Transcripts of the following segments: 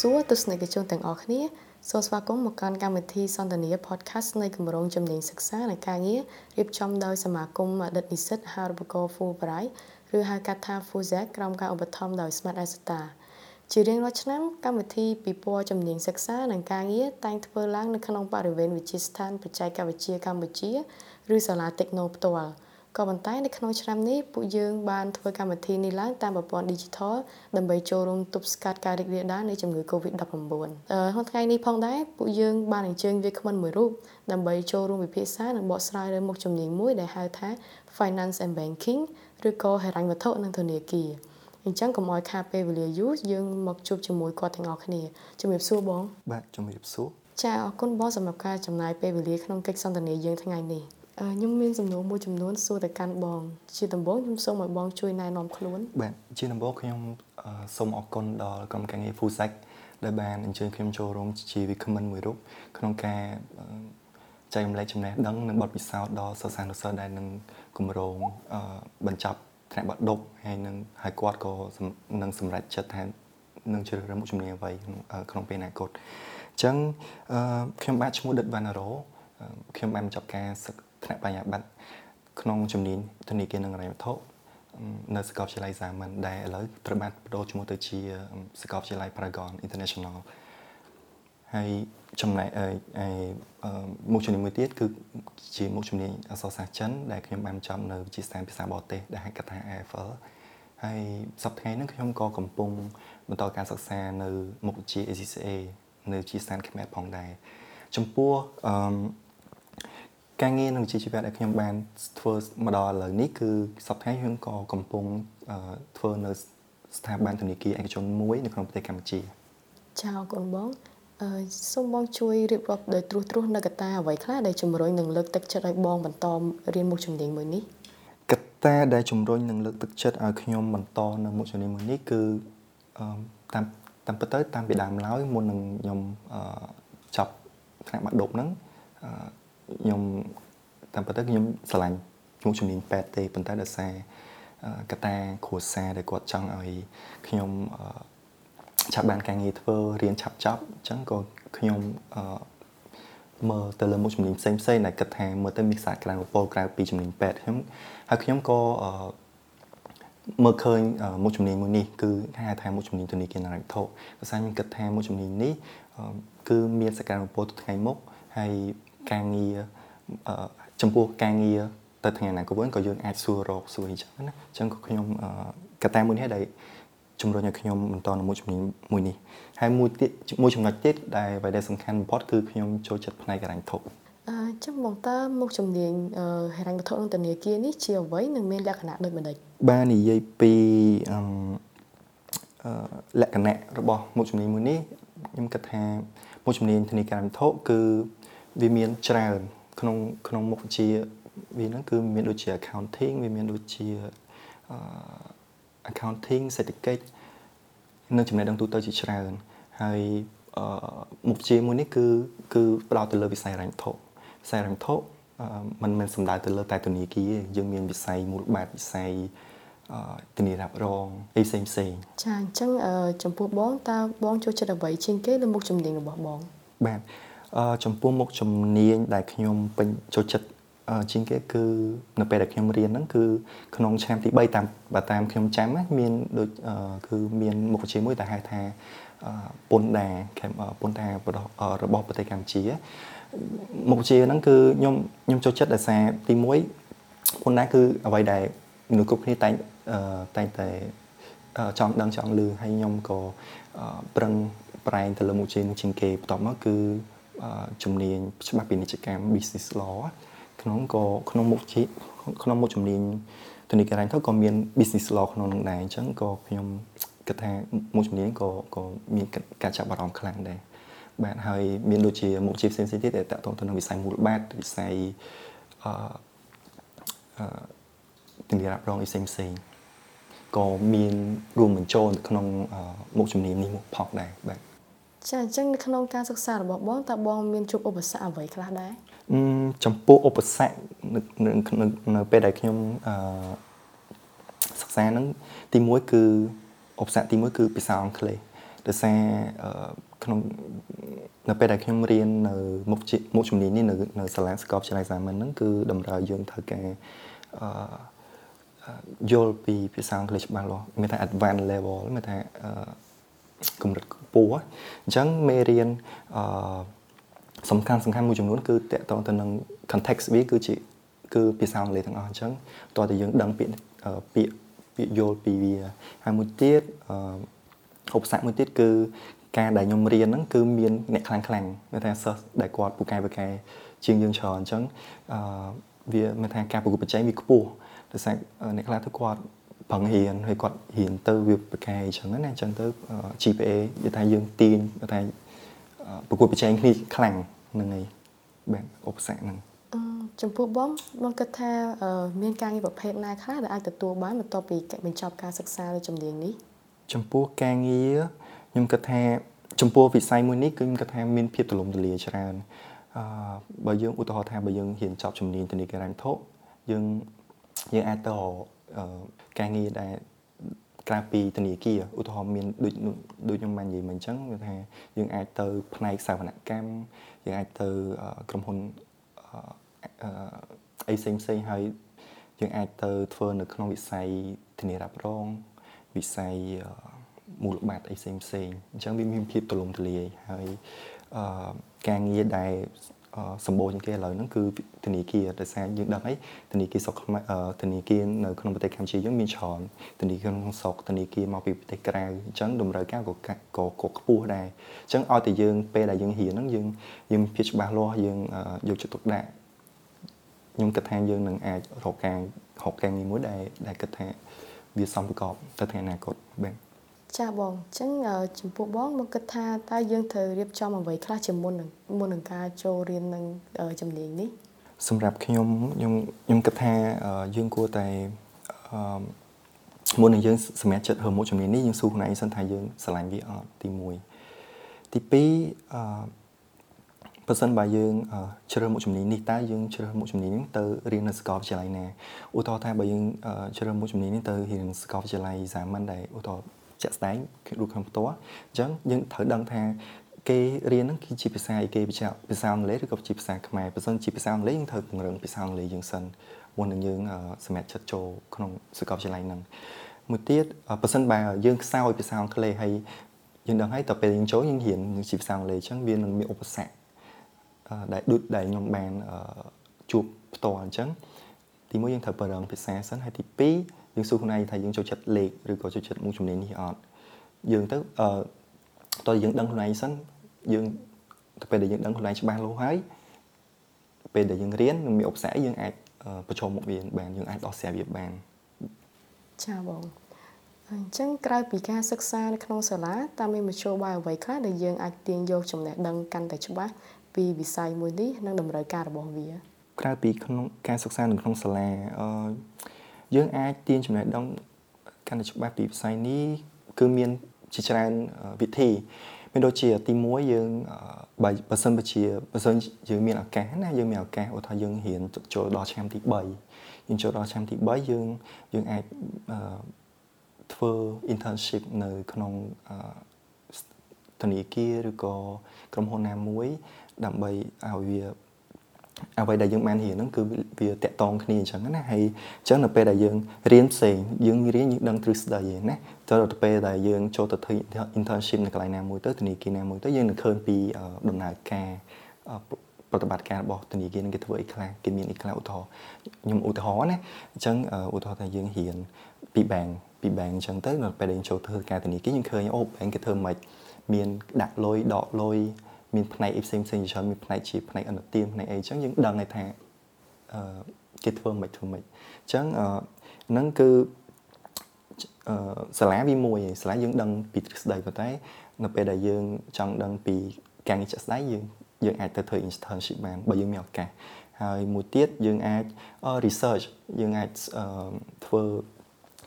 សួរទស្សនិកជនទាំងអស់គ្នាសូមស្វាគមន៍មកកាន់កម្មវិធីសន្ទនា podcast នៃគម្រោងជំនាញសិក្សានិងការងាររៀបចំដោយសមាគមអតីតនិស្សិតហារូបករណ៍ Fulbright ឬហៅកាត់ថា FUZAC ក្រោមការឧបត្ថម្ភដោយ Smart Asata ជារៀងរាល់ឆ្នាំកម្មវិធីពិព័រណ៍ជំនាញសិក្សានិងការងារតែងធ្វើឡើងនៅក្នុងបរិវេណវិទ្យាស្ថានបច្ចេកវិទ្យាកម្ពុជា ឬសាលា Techno ផ្ទាល់ ក៏ប៉ុន្តែនៅក្នុងឆ្នាំនេះពួកយើងបានធ្វើកម្មវិធីនេះឡើងតាមប្រព័ន្ធ Digital ដើម្បីចូលរួមទប់ស្កាត់ការរីករាលដាលនៃជំងឺ Covid-19 អឺក្នុងថ្ងៃនេះផងដែរពួកយើងបានអញ្ជើញវាគ្មិនមួយរូបដើម្បីចូលរួមវិភាសានិងបកស្រាយលើមុខជំនាញមួយដែលហៅថា Finance and Banking ឬក៏ហិរញ្ញវត្ថុនិងធនាគារអញ្ចឹងកុំឲ្យខាតពេលវេលាយូរយើងមកជួបជាមួយគាត់ទាំងអស់គ្នាជំរាបសួរបងបាទជំរាបសួរចាអរគុណបងសម្រាប់ការចំណាយពេលវេលាក្នុងកិច្ចសន្ទនាយើងថ្ងៃនេះ ខ្ញុំមានសំណួរមួយចំនួនសួរទៅកាន់បង ជាដំបូងខ្ញុំសូមឲ្យបងជួយណែនាំខ្លួនបាទជាដំបូងខ្ញុំសូមអរគុណដល់ក្រុមការងារ Fusac ដែលបានអញ្ជើញខ្ញុំចូលរួមជាវិក្កាមិនមួយរូបក្នុងការចែករំលែកចំណេះដឹងនិងបទពិសោធន៍ដល់សិស្សានុសិស្សដែលនឹងគម្រោងបញ្ចប់ថ្នាក់បាក់ឌុបហើយនឹងហើយគាត់ក៏នឹងសម្រេចចិត្តថានឹងជ្រើសរើសមុខជំនាញអ្វីក្នុងពេលអនាគតអញ្ចឹងខ្ញុំបាទឈ្មោះដិតវណ្ណារ៉ូខ្ញុំបានបញ្ចប់ការសិក្សា ថ្នាក់បញ្ញាបត្រក្នុងជំនាញធនាគារនិងហិរញ្ញវត្ថុនៅសាកលវិទ្យាល័យសាមញ្ញដែលឥឡូវត្រូវបានបដូរឈ្មោះទៅជាសាកលវិទ្យាល័យ Paragon International ហើយចំណែកមុខជំនាញមួយទៀតគឺជាមុខជំនាញអក្សរសាស្ត្រចិនដែលខ្ញុំបានចប់នៅវិទ្យាស្ថានភាសាបរទេសដែលហៅកាត់ថា AFL ហើយសប្តាហ៍ថ្ងៃនេះខ្ញុំក៏កំពុងបន្តការសិក្សានៅមុខវិជ្ជា ACCA នៅវិទ្យាស្ថានខ្មែរផងដែរចំពោះអឺ ការងារនៅវិជ្ជាជីវៈដែលខ្ញុំបានធ្វើមកដល់ឥឡូវនេះគឺសប្តាហ៍ខ្ញុំក៏កំពុងធ្វើនៅស្ថាប័នធនាគារឯកជនមួយនៅក្នុងប្រទេសកម្ពុជាចាអរគុណបងអឺសូមបងជួយរៀបរាប់ដោយត្រួសត្រាសនៅកត្តាអ្វីខ្លះដែលជំរុញនិងលើកទឹកចិត្តឲ្យបងបន្តរៀនមុខជំនាញមួយនេះកត្តាដែលជំរុញនិងលើកទឹកចិត្តឲ្យខ្ញុំបន្តនៅមុខជំនាញមួយនេះគឺអឺតាមតាមពិតទៅតាមពីដើមឡើយមុននឹងខ្ញុំអឺចាប់ថ្នាក់បាក់ឌុបហ្នឹងអឺ ខ្ញុំតាមពិតទៅខ្ញុំស្រឡាញ់មុខជំនាញពេទ្យទេប៉ុន្តែដោយសារកតាគ្រួសារដែលគាត់ចង់ឲ្យខ្ញុំឆាប់បានការងារធ្វើរៀនឆាប់ចប់អញ្ចឹងក៏ខ្ញុំមើលទៅលើមុខជំនាញផ្សេងផ្សេងដែលគិតថាមើលទៅមានសារក្រៅពលក្រៅពីជំនាញពេទ្យខ្ញុំហើយខ្ញុំក៏មើលឃើញមុខជំនាញមួយនេះគឺគេហៅថាមុខជំនាញធនាគារនរថុដោយសារខ្ញុំគិតថាមុខជំនាញនេះគឺមានសក្តានុពលទៅថ្ងៃមុខហើយ ការងារចំពោះការងារទៅថ្ងៃអនាគតវិញក៏យើងអាចសួររកសួរអីចឹងណាអញ្ចឹងក៏ខ្ញុំកត្តាមួយនេះដែលជំរុញឲ្យខ្ញុំបន្តនៅមួយជំនាញមួយនេះហើយមួយទៀតមួយចំណុចទៀតដែលអ្វីដែលសំខាន់បំផុតគឺខ្ញុំចូលចិត្តផ្នែកហិរញ្ញវត្ថុអឺចឹងបងតើមុខជំនាញហិរញ្ញវត្ថុក្នុងធនាគារនេះជាអ្វីនិងមានលក្ខណៈដូចម្ដេចបាននិយាយពីអឺលក្ខណៈរបស់មុខជំនាញមួយនេះខ្ញុំគិតថាមុខជំនាញធនាគារហិរញ្ញវត្ថុគឺ វាមានច្រើនក្នុងក្នុងមុខវិជ្ជាវាហ្នឹងគឺមានដូចជា accounting វាមានដូចជា accounting សេដ្ឋកិច្ចនិងចំណេះដឹងទូទៅជាច្រើនហើយមុខវិជ្ជាមួយនេះគឺគឺផ្ដោតទៅលើវិស័យរញ្ញធុវិស័យរញ្ញធុมันមិនសំដៅទៅលើតែធនាគារយើងមានវិស័យមូលបត្រវិស័យធានារ៉ាប់រងអីផ្សេងផ្សេងចាអញ្ចឹងចំពោះបងតើបងចូលចិត្តអ្វីជាងគេលើមុខជំនាញរបស់បងបាទ ចំពោះមុខជំនាញដែលខ្ញុំពេញចូលចិត្តជាងគេគឺនៅពេលដែលខ្ញុំរៀនហ្នឹងគឺក្នុងឆ្នាំទី3តាមបើតាមខ្ញុំចាំមានដូចគឺមានមុខវិជ្ជាមួយដែលហៅថាពុនដាពុនដារបស់ប្រទេសកម្ពុជាមុខវិជ្ជាហ្នឹងគឺខ្ញុំខ្ញុំចូលចិត្តដោយសារទី1ពុនដាគឺអ្វីដែលមនុស្សគ្រប់គ្នាតែងតែងតែចង់ដឹងចង់ឮហើយខ្ញុំក៏ប្រឹងប្រែងទៅលើមុខវិជ្ជានេះជាងគេបន្ទាប់មកគឺ ជំនាញច្បាប់ពាណិជ្ជកម្ម business law ក្នុងក៏ក្នុងមុខជាក្នុងមុខជំនាញធនាគាររ៉ាញ់ទៅក៏មាន business law ក្នុងនោះដែរអញ្ចឹងក៏ខ្ញុំគិតថាមុខជំនាញក៏ក៏មានការចាប់អារម្មណ៍ខ្លាំងដែរបាទហើយមានដូចជាមុខជាផ្សេងៗទៀតដែលតកតងទៅនឹងវិស័យមូលបត្រវិស័យអឺអឺធានារ៉ាប់រងផ្សេងផ្សេងក៏មានរួមបញ្ចូលក្នុងមុខជំនាញនេះមកផងដែរបាទ ចាអញ្ចឹងនៅក្នុងការសិក្សារបស់បងតើបងមានជួបឧបសគ្គអ្វីខ្លះដែរចំពោះឧបសគ្គនៅពេលដែលខ្ញុំអឺសិក្សាហ្នឹងទី1គឺឧបសគ្គទី1គឺភាសាអង់គ្លេសដោយសារក្នុងនៅពេលដែលខ្ញុំរៀននៅមុខមុខជំនាញនេះនៅនៅសាលាសាកលវិទ្យាល័យសាមញ្ញហ្នឹងគឺតម្រូវយើងត្រូវការអឺយល់ពីភាសាអង់គ្លេសច្បាស់លាស់មានថា advanced level មានថាកម្រិតខ្ពស់អញ្ចឹងមេរៀនអឺសំខាន់សំខាន់មួយចំនួនគឺតកតងទៅនឹង context វាគឺជាគឺភាសាអង់គ្លេសទាំងអស់អញ្ចឹងតើតើយើងដឹងពាក្យពាក្យពាក្យយល់ពីវាហើយមួយទៀតអឺឧបសគ្គមួយទៀតគឺការដែលខ្ញុំរៀនហ្នឹងគឺមានអ្នកខ្លាំងខ្លាំងមានថាសិស្សដែលគាត់ពូកែពូកែជាងយើងច្រើនអញ្ចឹងអឺវាមានថាការប្រកួតប្រជែងវាខ្ពស់ដោយសារអ្នកខ្លះទៅគាត់ ប្រឹងរៀនហើយគាត់រៀនទៅវាប្រកែអញ្ចឹងណាអញ្ចឹងទៅ GPA និយាយថាយើងទាញថាប្រកួតប្រជែងគ្នាខ្លាំងហ្នឹងហើយបាទឧបសគ្គហ្នឹងចំពោះបងបងគិតថាមានការងារប្រភេទណាខ្លះដែលអាចទទួលបានបន្ទាប់ពីបញ្ចប់ការសិក្សាលើជំនាញនេះចំពោះការងារខ្ញុំគិតថាចំពោះវិស័យមួយនេះគឺខ្ញុំគិតថាមានភាពទូលំទូលាយច្រើនអឺបើយើងឧទាហរណ៍ថាបើយើងហ៊ានចប់ជំនាញធនាគាររ៉ាញ់ធុយើងយើងអាចទៅកា រងារដែលក្រៅពីធនាគារឧទាហរណ៍មានដូចដូចខ្ញុំបាននិយាយមិញអញ្ចឹងគឺថាយើងអាចទៅផ្នែកសវនកម្មយើងអាចទៅក្រុមហ៊ុនអីផ្សេងផ្សេងហើយយើងអាចទៅធ្វើនៅក្នុងវិស័យធានារ៉ាប់រងវិស័យមូលបត្រអីផ្សេងផ្សេងអញ្ចឹងវាមានភាពទូលំទូលាយហើយអឺការងារដែល សម្បូរជាងគេឥឡូវហ្នឹងគឺធនាគារដោយសារយើងដឹងហើយធនាគារស្រុកធនាគារនៅក្នុងប្រទេសកម្ពុជាយើងមានច្រើនធនាគារក្នុងស្រុកធនាគារមកពីប្រទេសក្រៅអញ្ចឹងតម្រូវការក៏ក៏ក៏ខ្ពស់ដែរអញ្ចឹងឲ្យតែយើងពេលដែលយើងរៀនហ្នឹងយើងយើងមានភាពច្បាស់លាស់យើងយកចិត្តទុកដាក់ខ្ញុំគិតថាយើងនឹងអាចរកការរកការងារមួយដែលដែលគិតថាវាសមប្រកបទៅថ្ងៃអនាគតបាទ ចាបងអញ្ចឹងចំពោះបងមកគិតថាតើយើងត្រូវរៀបចំអ្វីខ្លះជាមុននឹងមុននឹងការចូលរៀននឹងជំនាញនេះសម្រាប់ខ្ញុំខ្ញុំខ្ញុំគិតថាយើងគួរតែអឺមុននឹងយើងសម្រាប់ចិត្តហើមុខជំនាញនេះយើងសួរខ្លួនឯងសិនថាយើងស្រឡាញ់វាអត់ទី1ទី2អឺបើសិនបើយើងជ្រើសមុខជំនាញនេះតើយើងជ្រើសមុខជំនាញនេះទៅរៀននៅសាកលវិទ្យាល័យណាឧទាហរណ៍ថាបើយើងជ្រើសមុខជំនាញនេះទៅរៀនសាកលវិទ្យាល័យសាមញ្ញដែលឧទាហរណ៍ ជាក់ស្ដែងរូបខាងផ្ទាល់អញ្ចឹងយើងត្រូវដឹងថាគេរៀនហ្នឹងគឺជាភាសាអីគេភាសាភាសាអង់គ្លេសឬក៏ជាភាសាខ្មែរបើសិនជាភាសាអង់គ្លេសយើងត្រូវពង្រឹងភាសាអង់គ្លេសយើងសិនមុននឹងយើងសម្រាប់ចិត្តចូលក្នុងសាកលវិទ្យាល័យហ្នឹងមួយទៀតបើសិនបើយើងខ្សោយភាសាអង់គ្លេសហើយយើងដឹងហើយតទៅពេលយើងចូលយើងរៀនជាភាសាអង់គ្លេសអញ្ចឹងវានឹងមានឧបសគ្គដែលដូចដែលខ្ញុំបានជួបផ្ទាល់អញ្ចឹងទីមួយយើងត្រូវបរិងភាសាសិនហើយទី2 យើងសួរខ្លួនឯងថាយើងចូលចិត្តលេខឬក៏ចូលចិត្តមុខជំនាញនេះអត់យើងទៅអឺតើយើងដឹងខ្លួនឯងសិនយើងទៅពេលដែលយើងដឹងខ្លួនឯងច្បាស់លាស់ហើយពេលដែលយើងរៀននឹងមានឧបសគ្គយើងអាចប្រឈមមុខវាបានយើងអាចដោះស្រាយវាបានចាបងអញ្ចឹងក្រៅពីការសិក្សានៅក្នុងសាលាតើមានមធ្យោបាយអ្វីខ្លះដែលយើងអាចទាញយកចំណេះដឹងកាន់តែច្បាស់ពីវិស័យមួយនេះនិងតម្រូវការរបស់វាក្រៅពីក្នុងការសិក្សានៅក្នុងសាលាអឺ យើងអាចទាញចំណេះដឹងកាន់តែច្បាស់ពីវិស័យនេះគឺមានជាច្រើនវិធីមានដូចជាទី1យើងបើបើសិនបើជាបើសិនយើងមានឱកាសណាយើងមានឱកាសឧទាហរណ៍យើងរៀនចូលដល់ឆ្នាំទី3យើងចូលដល់ឆ្នាំទី3យើងយើងអាចធ្វើ internship នៅក្នុងធនាគារឬក៏ក្រុមហ៊ុនណាមួយដើម្បីឲ្យវា អ្វីដែលយើងបានរៀនហ្នឹងគឺវាតាក់ទងគ្នាអញ្ចឹងណាហើយអញ្ចឹងនៅពេលដែលយើងរៀនផ្សេងយើងរៀនយើងដឹងទ្រឹស្ដីឯណាទៅដល់ពេលដែលយើងចូលទៅធ្វើ internship នៅកន្លែងណាមួយទៅធនាគារណាមួយទៅយើងនឹងឃើញពីដំណើរការប្រតិបត្តិការរបស់ធនាគារនឹងគេធ្វើអីខ្លះគេមានអីខ្លះឧទាហរណ៍ខ្ញុំឧទាហរណ៍ណាអញ្ចឹងឧទាហរណ៍ថាយើងរៀនពី bank ពី bank អញ្ចឹងទៅដល់ពេលដែលយើងចូលធ្វើការធនាគារយើងឃើញអូ bank គេធ្វើម៉េចមានដាក់លុយដកលុយ មានផ្នែកអីផ្សេងផ្សេងច្រើនមានផ្នែកជាផ្នែកអនុទានផ្នែកអីអញ្ចឹងយើងដឹងហើយថាអឺគេធ្វើមិនធ្វើមិនអញ្ចឹងអឺហ្នឹងគឺអឺសាលាវាមួយសាលាយើងដឹងពីទ្រឹស្ដីប៉ុន្តែនៅពេលដែលយើងចង់ដឹងពីការងារជាក់ស្ដែងយើងយើងអាចទៅធ្វើ internship បានបើយើងមានឱកាសហើយមួយទៀតយើងអាច research យើងអាចធ្វើ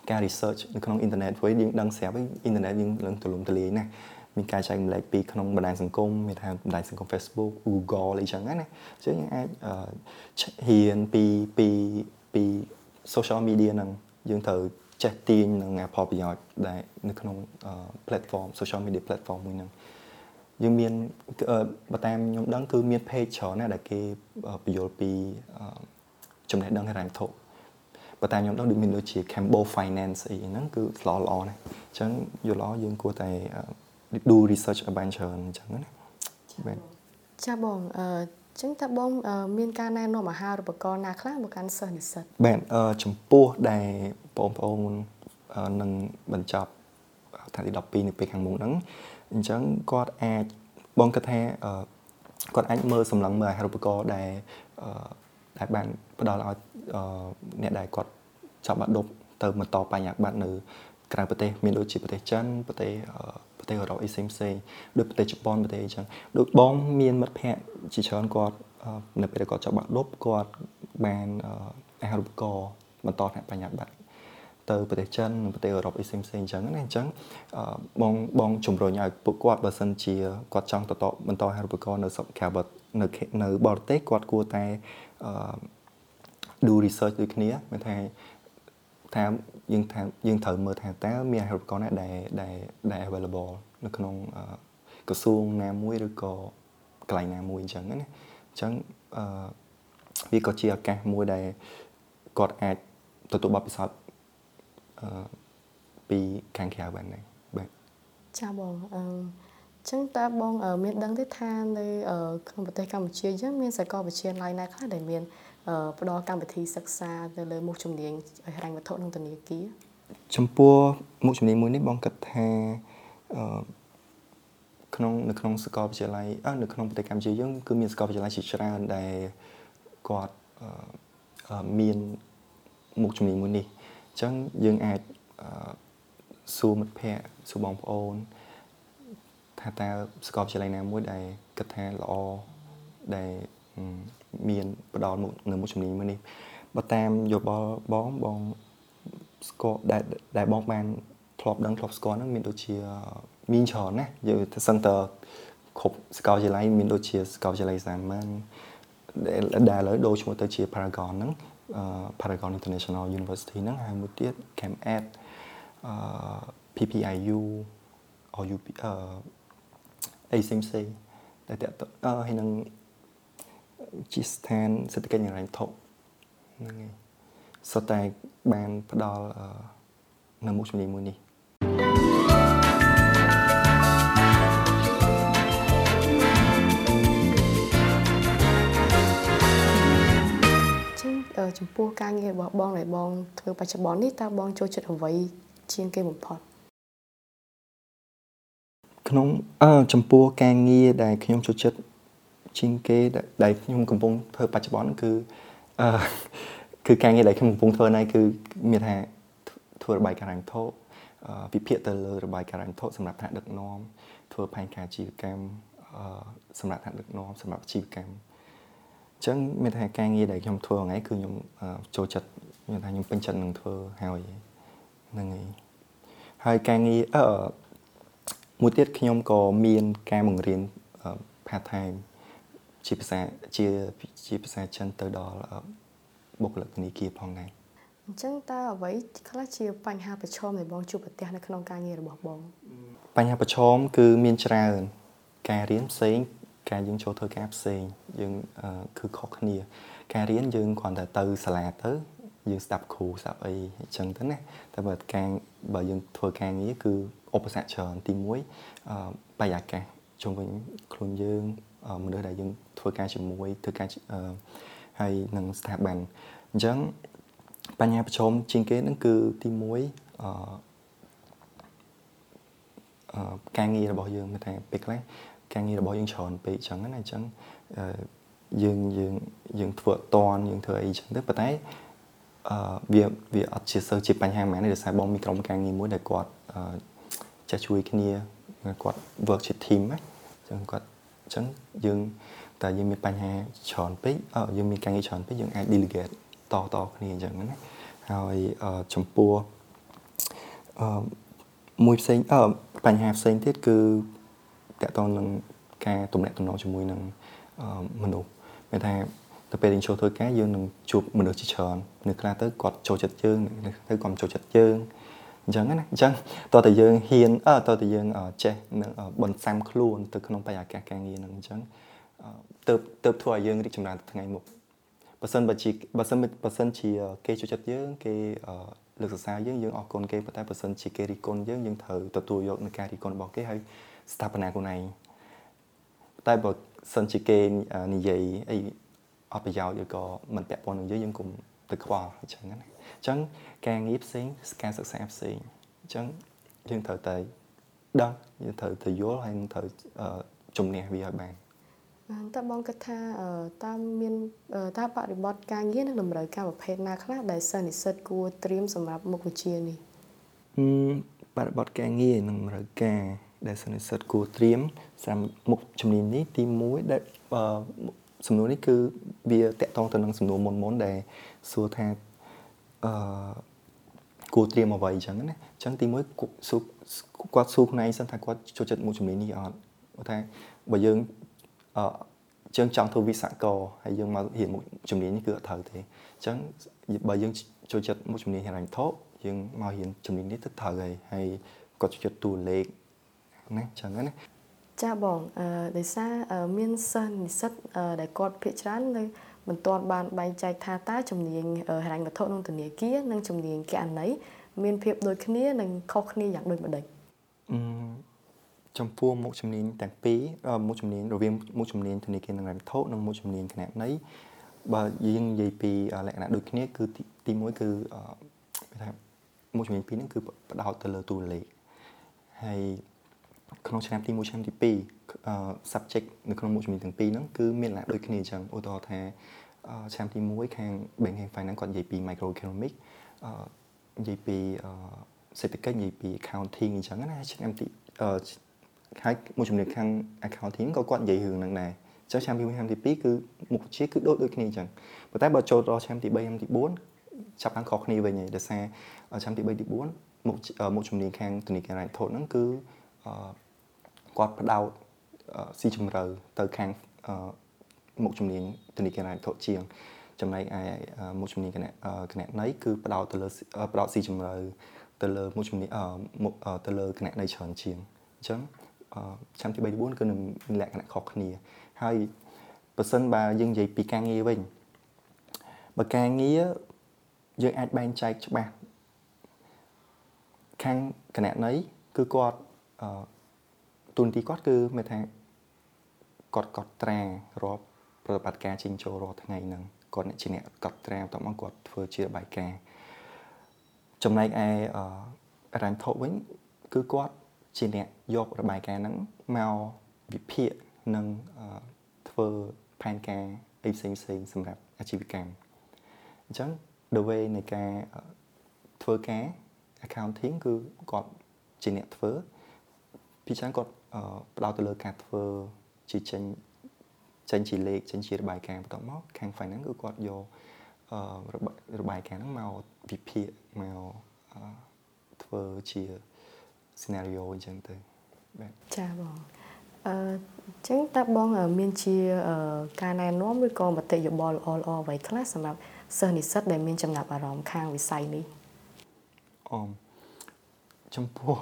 ការ research នៅក្នុងអ៊ីនធឺណិតព្រោះយើងដឹងស្រាប់អ៊ីនធឺណិតយើងឡើងទូលំទូលាយណាស់ មានការចែកម្លែកពីក្នុងបណ្ដាញសង្គមមានថាបណ្ដាញសង្គម Facebook Google អីចឹងណាអញ្ចឹងយើងអាចហ៊ានពីពីពី social media ហ្នឹងយើងត្រូវចេះទាញនឹងផលប្រយោជន៍ដែលនៅក្នុង platform social media platform មួយហ្នឹងយើងមានបើតាមខ្ញុំដឹងគឺមាន page ច្រើនណាស់ដែលគេបញ្យល់ពីចំណេះដឹងហិរញ្ញវត្ថុបើតាមខ្ញុំដឹងដូចមានដូចជា Cambo Finance អីហ្នឹងគឺល្អល្អណាស់អញ្ចឹងយល់ល្អយើងគួរតែ do research ឲ្យបានច្រើនអញ្ចឹងណាបាទចាបងអឺចឹងតើបងមានការណែនាំអាហារូបករណ៍ណាខ្លះមកកាន់សិស្សនិស្សិតបាទចំពោះដែលបងប្អូននឹងបញ្ចប់ថ្ងៃទី12នៅពេលខាងមុខហ្នឹងអញ្ចឹងគាត់អាចបងគិតថាគាត់អាចមើលសម្លឹងមើលអាហារូបករណ៍ដែលដែលបានផ្ដល់ឲ្យអ្នកដែលគាត់ចាប់បាក់ដប់ទៅបន្តបញ្ញត្តិបត្រនៅក្រៅប្រទេសមានដូចជាប្រទេសចិនប្រទេសប្រ ទេសអឺរ៉ុបអីផ្សេងផ្សេងដូចប្រទេសជប៉ុនប្រទេសអីចឹងដូចបងមានមិត្តភ័ក្តិជាច្រើនគាត់នៅពេលគាត់ចាប់បាក់ដប់គាត់បានអាហារូបករណ៍បន្តថ្នាក់បញ្ញត្តិបត្រទៅប្រទេសចិននិងប្រទេសអឺរ៉ុបអីផ្សេងផ្សេងអញ្ចឹងណាអញ្ចឹងបងបងជំរុញឲ្យពួកគាត់បើសិនជាគាត់ចង់តតបន្តអាហារូបករណ៍នៅស្រុកក្រៅនៅនៅបរទេសគាត់គួរតែអឺ do research ដូចគ្នាមានថា ថាយើងថាយើងត្រូវមើលថាតើមានអាហារូបករណ៍ណាដែលដែលដែល available នៅក្នុងក្រសួងណាមួយឬក៏កន្លែងណាមួយអញ្ចឹងណាអញ្ចឹងអឺវាក៏ជាឱកាសមួយដែលគាត់អាចទទួលបទពិសោធន៍អឺពីខាងក្រៅបានដែរបាទចាបងអឺចឹងតើបងមានដឹងទេថានៅក្នុងប្រទេសកម្ពុជាយើងមានសាកលវិទ្យាល័យណាខ្លះដែលមាន ផ្ដល់កម្មវិធីសិក្សាទៅលើមុខជំនាញហិរញ្ញវត្ថុនិងធនាគារចំពោះមុខជំនាញមួយនេះបងគិតថាអឺក្នុងនៅក្នុងសាកលវិទ្យាល័យនៅក្នុងប្រទេសកម្ពុជាយើងគឺមានសាកលវិទ្យាល័យជាច្រើនដែលគាត់មានមុខជំនាញមួយនេះអញ្ចឹងយើងអាចសួរមិត្តភ័ក្តិសួរបងប្អូនថាតើសាកលវិទ្យាល័យណាមួយដែលគិតថាល្អដែល មានផ្ដល់មុខនៅមុខជំនាញមួយនេះបើតាមយោបល់បងបងស្គាល់ដែលដែលបងបានធ្លាប់ដឹងធ្លាប់ស្គាល់ហ្នឹងមានដូចជាមានច្រើនណាយើងទៅសឹងតគ្រប់សាកលវិទ្យាល័យមានដូចជាសាកលវិទ្យាល័យសាមញ្ញដែលឥឡូវដូរឈ្មោះទៅជា Paragon ហ្នឹង Paragon International University ហ្នឹងហើយមួយទៀត CAMED អឺ PPIU OUP អឺអីផ្សេងផ្សេងតែតើហើយនឹង ជាស្ថានសេដ្ឋកិច្ចហិរញ្ញវត្ថុហ្នឹងហើយសុទ្ធតែបានផ្ដល់នៅមុខជំនាញមួយនេះចំពោះការងាររបស់បងដែលបងធ្វើបច្ចុប្បន្ននេះតើបងចូលចិត្តអ្វីជាងគេបំផុតក្នុងអឺចំពោះការងារដែលខ្ញុំចូលចិត្ត ជាងគេដែលខ្ញុំកំពុងធ្វើបច្ចុប្បន្នគឺអឺគឺការងារដែលខ្ញុំកំពុងធ្វើនេះគឺមានថាធ្វើរបាយការណ៍រញ្ញធុវិភាគទៅលើរបាយការណ៍រញ្ញធុសម្រាប់ថ្នាក់ដឹកនាំធ្វើផែនការជីវកម្មសម្រាប់ថ្នាក់ដឹកនាំសម្រាប់ជីវកម្មអញ្ចឹងមានថាការងារដែលខ្ញុំធ្វើថ្ងៃគឺខ្ញុំចូលចិត្តមានថាខ្ញុំពេញចិត្តនឹងធ្វើហើយហ្នឹងហើយហើយការងារអឺមួយទៀតខ្ញុំក៏មានការបង្រៀន part time ជាភាសាជាជាភាសាចិនទៅដល់បុគ្គលិកធនាគារផងដែរអញ្ចឹងតើអ្វីខ្លះជាបញ្ហាប្រឈមដែលបងជួបប្រទះនៅក្នុងការងាររបស់បង បញ្ហាប្រឈមគឺមានច្រើនការរៀនផ្សេងការយើងចូលធ្វើការផ្សេងយើងគឺខុសគ្នា ការរៀនយើងគ្រាន់តែទៅសាលាទៅយើងស្ដាប់គ្រូស្ដាប់អីអញ្ចឹងទៅណាតែបើការបើយើងធ្វើការងារគឺឧបសគ្គច្រើនទី1បរិយាកាសជុំវិញខ្លួនយើង មនុស្សដែលយើងធ្វើការជាមួយធ្វើការហើយនឹងស្ថាប័នអញ្ចឹងបញ្ហាប្រឈមជាងគេហ្នឹងគឺទី1អឺការងាររបស់យើងមានថាពេលខ្លះការងាររបស់យើងច្រើនពេកអញ្ចឹងណាអញ្ចឹងយើងយើងយើងធ្វើអត់តាន់យើងធ្វើអីអញ្ចឹងទៅប៉ុន្តែអឺវាវាអត់ជាសើជាបញ្ហាហ្មងទេដោយសារបងមានក្រុមការងារមួយដែលគាត់ចេះជួយគ្នាគាត់ work ជា team ណាអញ្ចឹងគាត់ អញ្ចឹងយើងតែយើងមានបញ្ហាច្រើនពេកអឺយើងមានការងារច្រើនពេកយើងអាច delegate តតគ្នាអញ្ចឹងណាហើយចំពោះអឺមួយផ្សេងអឺបញ្ហាផ្សេងទៀតគឺតកតងនឹងការទំនាក់ទំនងជាមួយនឹងមនុស្សមានថាទៅពេលយើងចូលធ្វើការយើងនឹងជួបមនុស្សជាច្រើននៅខ្លះទៅគាត់ចូលចិត្តយើងនៅទៅគាត់ចូលចិត្តយើង អញ្ចឹងណាអញ្ចឹងតើតើយើងហ៊ានអើតើតើយើងចេះនឹងបន្សាំខ្លួនទៅក្នុងបរិយាកាសការងារហ្នឹងអញ្ចឹងទៅទៅធ្វើឲ្យយើងរីកចម្រើនទៅថ្ងៃមុខបើសិនបើជាបើសិនបើសិនជាគេចូលចិត្តយើងគេលើកសរសើរយើងយើងអរគុណគេប៉ុន្តែបើសិនជាគេរិះគន់យើងយើងត្រូវទទួលយកនឹងការរិះគន់របស់គេហើយស្ថាបនាខ្លួនឯងតែបើសិនជាគេនិយាយអីអត់ប្រយោជន៍ឬក៏មិនពាក់ព័ន្ធនឹងយើងយើងកុំទៅខ្វល់អញ្ចឹងណា អញ្ចឹងការងារផ្សេងការសិក្សាផ្សេងអញ្ចឹងយើងត្រូវតែដឹងយើងត្រូវទៅយល់ហើយនឹងត្រូវជំនះវាឲ្យបានបានតើបងគិតថាតើមានតើបរិបទការងារនឹងតម្រូវការប្រភេទណាខ្លះដែលសិស្សនិស្សិតគួរត្រៀមសម្រាប់មុខវិជ្ជានេះបរិបទការងារនឹងតម្រូវការដែលសិស្សនិស្សិតគួរត្រៀមសម្រាប់មុខជំនាញនេះទី1ដែលសំណួរនេះគឺវាតកតងទៅនឹងសំណួរមុនមុនដែលសួរថា អឺគួរត្រៀមអ្វីអញ្ចឹងណាអញ្ចឹងទី1សួរគាត់សួរខ្លួនឯងសិនថាគាត់ចូលចិត្តមុខជំនាញនេះអត់គាត់ថាបើយើងអឺយើងចង់ធ្វើវិស្វករហើយយើងមករៀនមុខជំនាញនេះគឺអត់ត្រូវទេអញ្ចឹងបើយើងចូលចិត្តមុខជំនាញហិរញ្ញវត្ថុយើងមករៀនជំនាញនេះទៅត្រូវហើយហើយគាត់ចូលចិត្តតួលេខណាអញ្ចឹងណាចាបងអឺដោយសារមានសិស្សនិស្សិតដែលគាត់ភាគច្រើននៅ មិនទាន់បានបែងចែកថាតើជំនាញហិរញ្ញវត្ថុក្នុងធនាគារនិងជំនាញគណនេយ្យមានភាពដូចគ្នានិងខុសគ្នាយ៉ាងដូចម្តេចអឺចំពោះមុខជំនាញទាំងពីរមុខជំនាញរវាងមុខជំនាញធនាគារនិងហិរញ្ញវត្ថុនិងមុខជំនាញគណនេយ្យបើយើងនិយាយពីលក្ខណៈដូចគ្នាគឺទី1គឺគេថាមុខជំនាញពីរហ្នឹងគឺផ្ដោតទៅលើតួលេខហើយក្នុងឆ្នាំទី1ឆ្នាំទី2 subject នៅក្នុងមុខជំនាញទាំងពីរហ្នឹងគឺមានលក្ខណៈដូចគ្នាអញ្ចឹងឧទាហរណ៍ថាឆ្នាំទី1ខាង banking finance គាត់និយាយពី microeconomic និយាយពីសេដ្ឋកិច្ចនិយាយពី accounting អញ្ចឹងណាឆ្នាំទីហើយមួយជំនាញខាង accounting ក៏គាត់និយាយរឿងហ្នឹងដែរចុះឆ្នាំទី1ឆ្នាំទី2គឺមុខវិជ្ជាគឺដូចដូចគ្នាអញ្ចឹងប៉ុន្តែបើចូលដល់ឆ្នាំទី3ឆ្នាំទី4ចាប់ខាងខុសគ្នាវិញហើយដោយសារឆ្នាំទី3ទី4មុខមុខជំនាញខាងធនាគាររ៉ៃថូតហ្នឹងគឺគាត់ផ្ដោត ស៊ីជម្រៅទៅខាងមុខជំនាញធនាគាររ៉ៃថូតជាង ចំណែកឯមុខជំនាញគណៈគណៈណៃគឺផ្ដោតទៅលើផ្ដោតស៊ីជម្រៅទៅលើមុខជំនាញទៅលើគណៈណៃច្រើនជាងអញ្ចឹងឆ្នាំទី3ទី4គឺនឹងមានលក្ខណៈខុសគ្នា ហើយបើសិនបើយើងនិយាយពីការងារវិញបើការងារយើងអាចបែងចែកច្បាស់ខាងគណៈណៃគឺគាត់អឺទូនទីគាត់គឺមានថា គាត់កត់ត្រារាប់ប្រតិបត្តិការចេញចូលរាល់ថ្ងៃហ្នឹងគាត់អ្នកជាអ្នកកត់ត្រាបន្ទាប់មកគាត់ធ្វើជារបាយការណ៍ចំណែកឯអរញ្ញធុវិញគឺគាត់ជាអ្នកយករបាយការណ៍ហ្នឹងមកវិភាគនិងធ្វើផែនការអីផ្សេងផ្សេងសម្រាប់អាជីវកម្មអញ្ចឹង the way នៃការធ្វើការ accounting គឺគាត់ជាអ្នកធ្វើពីច្រើនគាត់ផ្ដោតទៅលើការធ្វើ ជាចេញចេញជាលេខចេញជារបាយការណ៍បន្ទាប់មកខាង finance គឺគាត់យករបាយការណ៍ហ្នឹងមកវិភាគមកធ្វើជា scenario អញ្ចឹងទៅបាទចាបងអឺចឹងតើបងមានជាការណែនាំឬក៏មតិយោបល់ល្អល្អអ្វីខ្លះសម្រាប់សិស្សនិស្សិតដែលមានចំណាប់អារម្មណ៍ខាងវិស័យនេះអមចំពោះ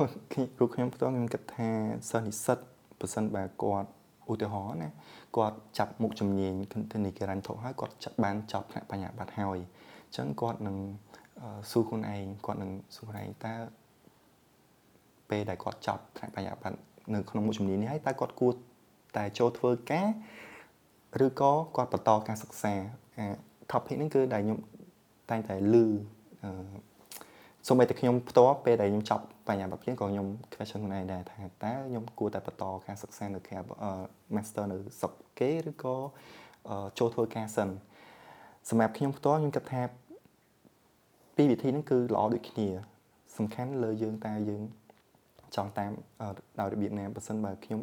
គ្រូខ្ញុំផ្ទាល់ខ្ញុំគិតថាសិស្សនិស្សិតប្រសិនបើគាត់ ឧទាហរណ៍ណាគាត់ចាប់មុខជំនាញធនាគាររ៉ាញ់ធុហើយគាត់ចាប់បានចប់ផ្នែកបញ្ញាបត្រហើយអញ្ចឹងគាត់នឹងសួរខ្លួនឯងគាត់នឹងសួរខ្លួនឯងតើពេលដែលគាត់ចប់ផ្នែកបញ្ញាបត្រនៅក្នុងមុខជំនាញនេះហើយតើគាត់គួរតែចូលធ្វើការឬក៏គាត់បន្តការសិក្សាអា topic ហ្នឹងគឺដែលខ្ញុំតែងតែលឺអឺសូម្បីតែខ្ញុំផ្ទាល់ពេលដែលខ្ញុំចប់ បញ្ញាបត្រភ្លាមក៏ខ្ញុំ question ខ្លួនឯងដែរថាតើខ្ញុំគួរតែបន្តការសិក្សានៅខាង master នៅស្រុកគេឬក៏ចូលធ្វើការសិនសម្រាប់ខ្ញុំផ្ទាល់ខ្ញុំគិតថាពីរវិធីហ្នឹងគឺល្អដូចគ្នា សំខាន់លើយើងតើយើងចង់តាមដោយរបៀបណាបើសិនបើខ្ញុំ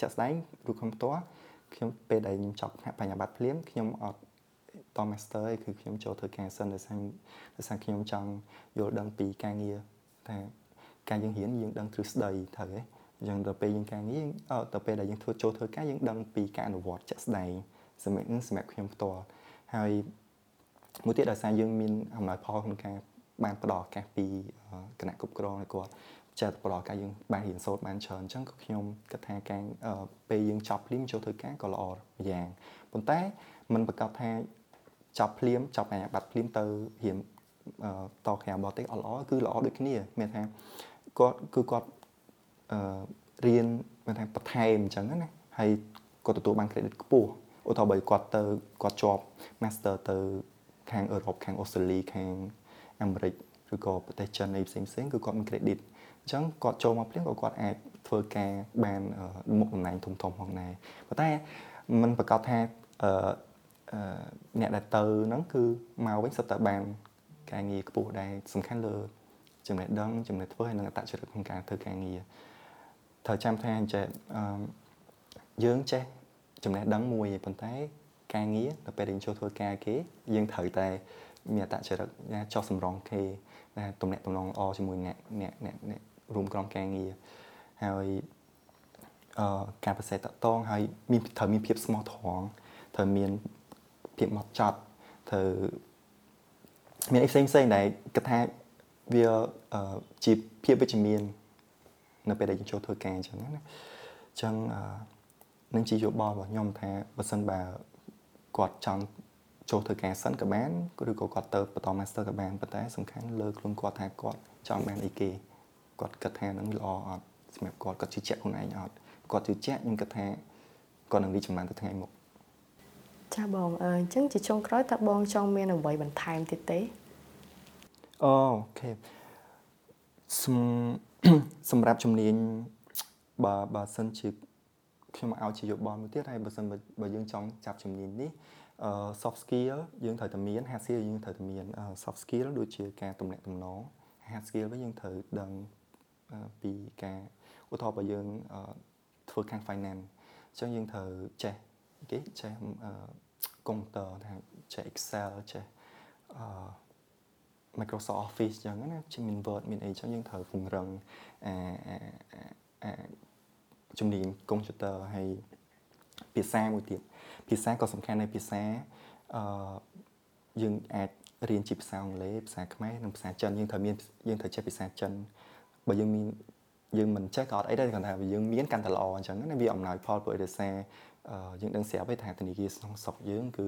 ចាក់ស្ដែងរូបខ្ញុំផ្ទាល់ខ្ញុំពេលដែលខ្ញុំចប់ថ្នាក់បញ្ញាបត្រភ្លាមខ្ញុំអត់ត master ឯគឺខ្ញុំចូលធ្វើការសិនដោយសារដោយសារខ្ញុំចង់យល់ដឹងពីការងារថា ការយើងរៀនយើងដឹងទ្រឹស្ដីត្រូវទេអញ្ចឹងដល់ពេលយើងការងារដល់ពេលដែលយើងធ្វើចូលធ្វើការយើងដឹងពីការអនុវត្តជាក់ស្ដែងសម្រាប់សម្រាប់ខ្ញុំផ្ទាល់ហហើយមួយទៀតដោយសារយើងមានអំណោយផលក្នុងការបានផ្ដល់ឱកាសពីគណៈគ្រប់គ្រងឲ្យគាត់ចេះផ្ដល់ឱកាសយើងបានរៀនសូត្របានច្រើនអញ្ចឹងក៏ខ្ញុំគិតថាការពេលយើងចប់ភ្លាមចូលធ្វើការក៏ល្អយ៉ាងប៉ុន្តែมันប្រកាសថាចប់ភ្លាមចប់អាញាបត្រភ្លាមទៅរៀនតខាងបរទេសអត់ល្អគឺល្អដូចគ្នាមានថា គាត់គឺគាត់អឺរៀនមានថាបន្ថែមអញ្ចឹងណាហើយគាត់ទទួលបាន credit ខ្ពស់ឧទាហរណ៍បើគាត់ទៅគាត់ជាប់ master ទៅខាងអឺរ៉ុបខាងអូស្ត្រាលីខាងអាមេរិកឬក៏ប្រទេសចិនអីផ្សេងផ្សេងគឺគាត់មាន credit អញ្ចឹងគាត់ចូលមកភ្លាមក៏គាត់អាចធ្វើការបានមុខតំណែងធំធំផងដែរប៉ុន្តែมันប្រកាសថាអឺអ្នកដែលទៅហ្នឹងគឺមកវិញសុទ្ធតែបានការងារខ្ពស់ដែរសំខាន់លើ ចំណេះដឹងចំណេះធ្វើហើយនិងអត្តចរិតក្នុងការធ្វើការងារត្រូវចាំថាអញ្ចឹងយើងចេះចំណេះដឹងមួយប៉ុន្តែការងារដល់ពេលយើងចូលធ្វើការគេយើងត្រូវតែមានអត្តចរិតចោះសម្រងគេណាតំណែងតំណងល្អជាមួយអ្នកអ្នកអ្នករួមក្រុមការងារហើយអឺការប្រសិទ្ធតងហើយមានត្រូវមានភាពស្មោះត្រង់ត្រូវមានភាពម៉ត់ចត់ត្រូវមានអីផ្សេងផ្សេងដែលគិតថា វាជាភាពវិជ្ជមាន នៅពេលដែលយើងចូលធ្វើការអញ្ចឹងណាអញ្ចឹងនឹងជាយោបល់របស់ខ្ញុំថាបើសិនបើគាត់ចង់ចូលធ្វើការសិនក៏បានឬក៏គាត់ទៅបន្ត master ក៏បានប៉ុន្តែសំខាន់លើខ្លួនគាត់ថាគាត់ចង់បានអីគេគាត់គិតថានឹងល្អអត់សម្រាប់គាត់គាត់ជឿជាក់ខ្លួនឯងអត់គាត់ជឿជាក់ខ្ញុំគិតថាគាត់នឹងរីកចម្រើនទៅថ្ងៃមុខចាបងអញ្ចឹងជាចុងក្រោយតើបងចង់មានអ្វីបន្ថែមទៀតទេ អូខេសម្រាប់ជំនាញបើបើសិនជាខ្ញុំឲ្យជាយោបល់មួយទៀតហើយបើសិនបើយើងចង់ចាប់ជំនាញនេះអឺ soft skill យើងត្រូវតែមាន hard skill យើងត្រូវតែមាន soft skill ដូចជាការទំនាក់ទំនង hard skill វិញយើងត្រូវដឹងពីការឧទាហរណ៍បើយើងធ្វើខាង finance អញ្ចឹងយើងត្រូវចេះគេចេះកុំព្យូទ័រថាចេះ Excel ចេះអឺ Microsoft Office អញ្ចឹងណាជាមាន Word មានអីអញ្ចឹងយើងត្រូវពង្រឹងអាអាជំនាញកុំព្យូទ័រហើយភាសាមួយទៀតភាសាក៏សំខាន់ដែរភាសាអឺយើងអាចរៀនជាភាសាអង់គ្លេសភាសាខ្មែរនិងភាសាចិនយើងត្រូវមានយើងត្រូវចេះភាសាចិនបើយើងមានយើងមិនចេះក៏អត់អីដែរគ្រាន់តែយើងមានកាន់តែល្អអញ្ចឹងណាវាអំណោយផលព្រោះឯកសារ យើងដឹងស្រាប់ទេថាធនាគារក្នុងស្រុកយើងគឺ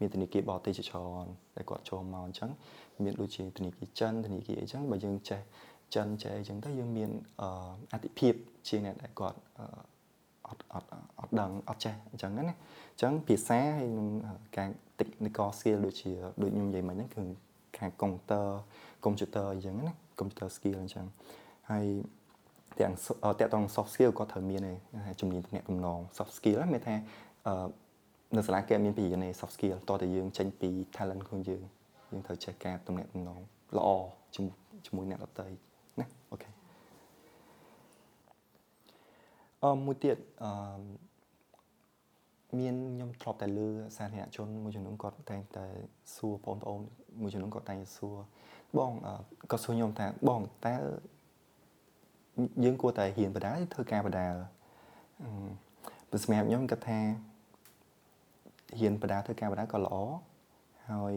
មានធនាគារបរទេសជាច្រើនដែលគាត់ចូលមកអញ្ចឹងមានដូចជាធនាគារចិនធនាគារអីចឹងបើយើងចេះចិនចេះអីចឹងទៅយើងមានអតិភិបជាអ្នកដែលគាត់អត់អត់អត់ដឹងអត់ចេះអញ្ចឹងណាអញ្ចឹងភាសាហើយនឹងការ technical skill ដូចជាដូចខ្ញុំនិយាយមិញហ្នឹងគឺខាង computer computer អញ្ចឹងណា computer skill អញ្ចឹងហើយ ទាំងតាក់ទង soft skill ក៏ត្រូវមានដែរជំនាញទំនាក់ទំនង soft skill ហ្នឹងមានថានៅសាលាគេមានពីនៃ soft skill តោះតែយើងចេញពី talent ខ្លួនយើងយើងត្រូវចេះការទំនាក់ទំនងល្អជាមួយអ្នកដទៃណាអូខេអមមួយទៀតអឺមានខ្ញុំធ្លាប់តែលើសាធារណជនមួយចំនួនគាត់តែងតែសួរបងប្អូនមួយចំនួនគាត់តែងតែសួរបងគាត់សួរខ្ញុំថាបងតើ យើងគួរតែហ៊ានបដាធ្វើការបដាបើសម្រាប់ខ្ញុំគាត់ថាហ៊ានបដាធ្វើការបដាក៏ល្អហើយ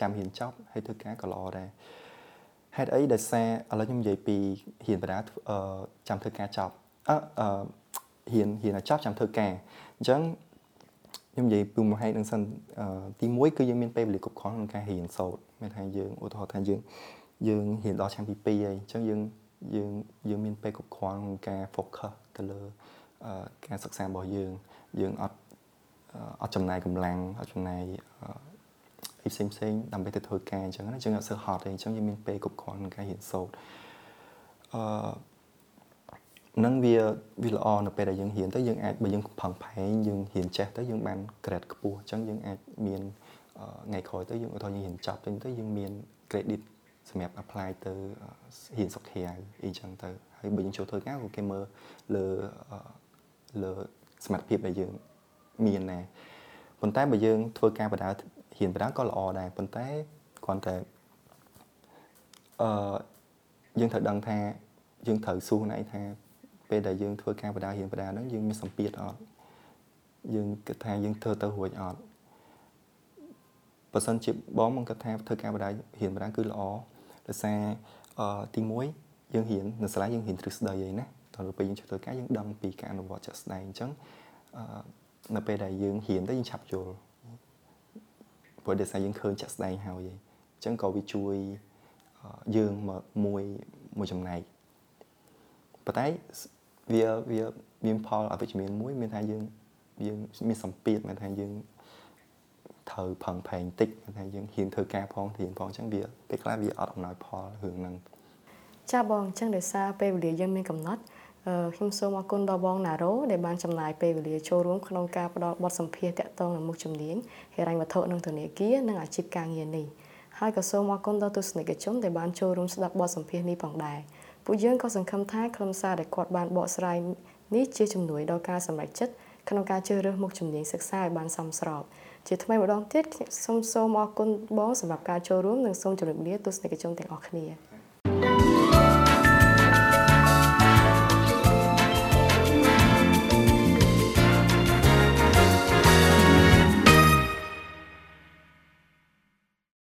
ចាំហ៊ានចប់ហើយធ្វើការក៏ល្អដែរហេតុអីដែលសារឥឡូវខ្ញុំនិយាយពីហ៊ានបដាចាំធ្វើការចប់អឺហ៊ានហ៊ានចប់ចាំធ្វើការអញ្ចឹងខ្ញុំនិយាយពីមហេតុនឹងសិនទី1គឺយើងមានពេលវេលាគ្រប់គ្រាន់ក្នុងការរៀនសូត្រមានថាយើងឧទាហរណ៍ថាយើងយើងរៀនដល់ឆ្នាំទី2ហើយអញ្ចឹងយើង យើងយើងមានពេលគ្រប់គ្រាន់ក្នុងការ focus ទៅលើការសិក្សារបស់យើង យើងអត់អត់ចំណាយកម្លាំងអត់ចំណាយអីផ្សេងផ្សេងដើម្បីទៅធ្វើការអញ្ចឹងណាយើងអត់សើហត់ទេអញ្ចឹងយើងមានពេលគ្រប់គ្រាន់ក្នុងការរៀនសូត្រអឺនឹងវាវាល្អនៅពេលដែលយើងហ៊ានទៅយើងអាចបើយើងផឹងផែងយើងហ៊ានចេះទៅយើងបាន grade ខ្ពស់អញ្ចឹងយើងអាចមានថ្ងៃក្រោយទៅយើងឧទាហរណ៍យើងហ៊ានចប់ទៅទៅយើងមាន credit សម្រាប់ apply ទៅហ៊ានសុខក្រៅអីចឹងទៅហើយបើយើងចូលធ្វើការក៏គេមើលលើលើសមត្ថភាពដែលយើងមានដែរប៉ុន្តែបើយើងធ្វើការបដៅហ៊ានបដៅក៏ល្អដែរប៉ុន្តែគ្រាន់តែអឺយើងត្រូវដឹងថាយើងត្រូវសួរខ្លួនឯងថាពេលដែលយើងធ្វើការបដៅហ៊ានបដៅហ្នឹងយើងមានសម្ពាធអត់យើងគិតថាយើងធ្វើទៅរួចអត់បើសិនជាបងមកគាត់ថាធ្វើការបដារៀនបដាគឺល្អ ដោយសារអឺទី1យើងរៀននៅសាលាយើងរៀនទ្រឹស្ដីអីណាតទៅពេលយើងចូលធ្វើការយើងដឹងពីការអនុវត្តជាក់ស្ដែងអញ្ចឹងអឺនៅពេលដែលយើងរៀនទៅយើងឆាប់យល់ព្រោះដោយសារយើងឃើញជាក់ស្ដែងហើយអញ្ចឹងក៏វាជួយយើងមកមួយមួយចំណែកប៉ុន្តែវាវាមានផលអវិជ្ជមានមួយមានថាយើងយើងមានសម្ពាធមានថាយើង ត្រូវផឹងផែងតិចថាយើងហ៊ានធ្វើការផងរៀនផងអញ្ចឹងវាពេលខ្លះវាអត់អំណោយផលរឿងហ្នឹងចាបងអញ្ចឹងដោយសារពេលវេលាយើងមានកំណត់ខ្ញុំសូមអរគុណដល់បងណារ៉ូដែលបានចំណាយពេលវេលាចូលរួមក្នុងការផ្ដល់បទសម្ភាសន៍តាក់ទងនឹងមុខជំនាញហិរញ្ញវត្ថុនិងធនាគារនិងអាជីពការងារនេះហើយក៏សូមអរគុណដល់ទស្សនិកជនដែលបានចូលរួមស្ដាប់បទសម្ភាសន៍នេះផងដែរពួកយើងក៏សង្ឃឹមថាខ្លឹមសារដែលគាត់បានបកស្រាយនេះជាជំនួយដល់ការសម្រេចចិត្តក្នុងការជ្រើសរើសមុខជំនាញសិក្សាឲ្យបានសមស្រប ជាថ្មីម្ដងទៀតសូមសូមអរគុណបងសម្រាប់ការចូលរួមនិងសូមជម្រាបលាទស្សនិកជនទាំងអស់គ្នា